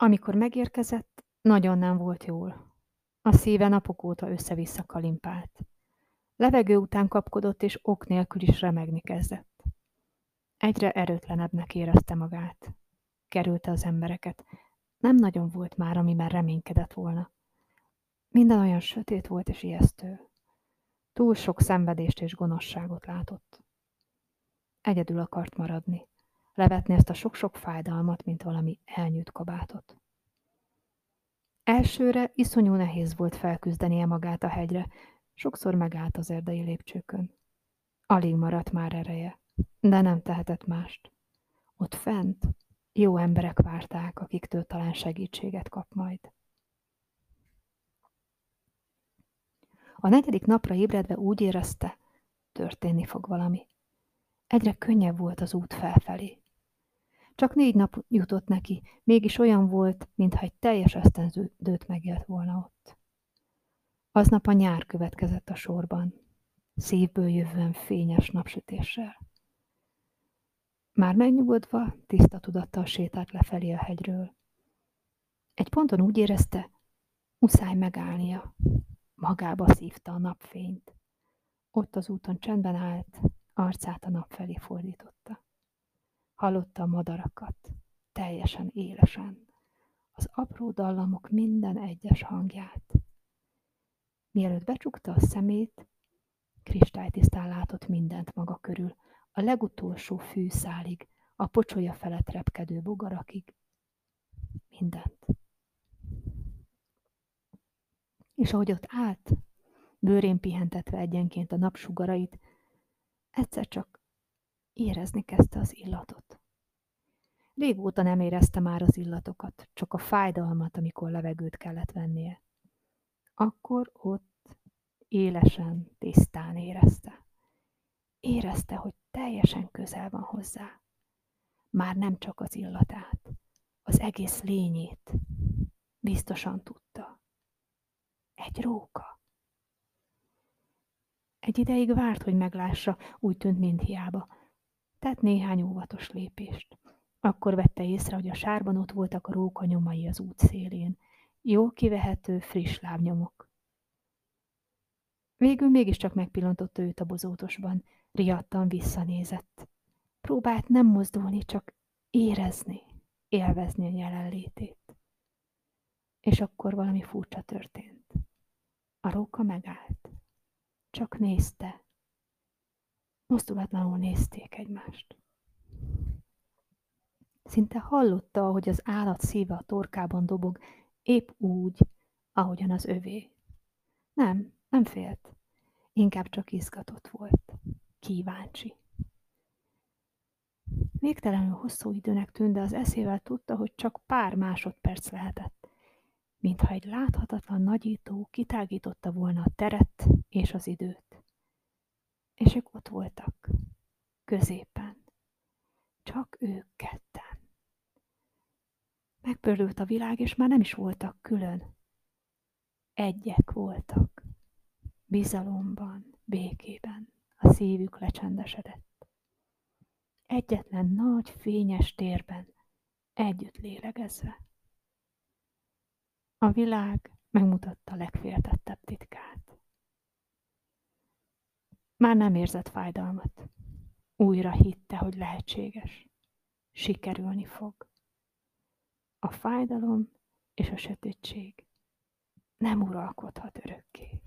Amikor megérkezett, nagyon nem volt jól. A szíve napok óta össze-vissza kalimpált. Levegő után kapkodott, és ok nélkül is remegni kezdett. Egyre erőtlenebbnek érezte magát. Kerülte az embereket. Nem nagyon volt már, amiben reménykedett volna. Minden olyan sötét volt és ijesztő. Túl sok szenvedést és gonoszságot látott. Egyedül akart maradni. Levetni ezt a sok-sok fájdalmat, mint valami elnyűjt kabátot. Elsőre iszonyú nehéz volt felküzdenie magát a hegyre, sokszor megállt az erdei lépcsőkön. Alig maradt már ereje, de nem tehetett mást. Ott fent jó emberek várták, akiktől talán segítséget kap majd. A negyedik napra ébredve úgy érezte, történni fog valami. Egyre könnyebb volt az út felfelé. Csak négy nap jutott neki, mégis olyan volt, mintha egy teljes esztendőt megélt volna ott. Aznap a nyár következett a sorban, szívből jövően fényes napsütéssel. Már megnyugodva, tiszta tudattal sétált lefelé a hegyről. Egy ponton úgy érezte, muszáj megállnia. Magába szívta a napfényt. Ott az úton csendben állt, arcát a nap felé fordította. Hallotta a madarakat, teljesen élesen, az apró dallamok minden egyes hangját. Mielőtt becsukta a szemét, kristálytisztán látott mindent maga körül, a legutolsó fűszálig, a pocsolya felett repkedő bogarakig. Mindent. És ahogy ott állt, bőrén pihentetve egyenként a napsugarait, egyszer csak érezni kezdte az illatot. Régóta nem érezte már az illatokat, csak a fájdalmat, amikor levegőt kellett vennie. Akkor ott élesen, tisztán érezte. Érezte, hogy teljesen közel van hozzá. Már nem csak az illatát, az egész lényét. Biztosan tudta. Egy róka. Egy ideig várt, hogy meglássa, úgy tűnt, mint hiába. Tett néhány óvatos lépést. Akkor vette észre, hogy a sárban ott voltak a róka nyomai az út szélén. Jó kivehető, friss lábnyomok. Végül mégiscsak megpillantotta őt a bozótosban. Riadtan visszanézett. Próbált nem mozdulni, csak érezni, élvezni a jelenlétét. És akkor valami furcsa történt. A róka megállt. Csak nézte. Mozdulatlanul nézték egymást. Szinte hallotta, ahogy az állat szíve a torkában dobog, épp úgy, ahogyan az övé. Nem, nem félt. Inkább csak izgatott volt. Kíváncsi. Végtelenül hosszú időnek tűnt, de az eszével tudta, hogy csak pár másodperc lehetett. Mintha egy láthatatlan nagyító kitágította volna a teret és az időt. És ők ott voltak. Középen. Csak ők ketten. Megpördült a világ, és már nem is voltak külön. Egyek voltak. Bizalomban, békében. A szívük lecsendesedett. Egyetlen nagy, fényes térben, együtt lélegezve. A világ megmutatta legféltettebb titkát. Már nem érzett fájdalmat. Újra hitte, hogy lehetséges. Sikerülni fog. A fájdalom és a sötétség nem uralkodhat örökké.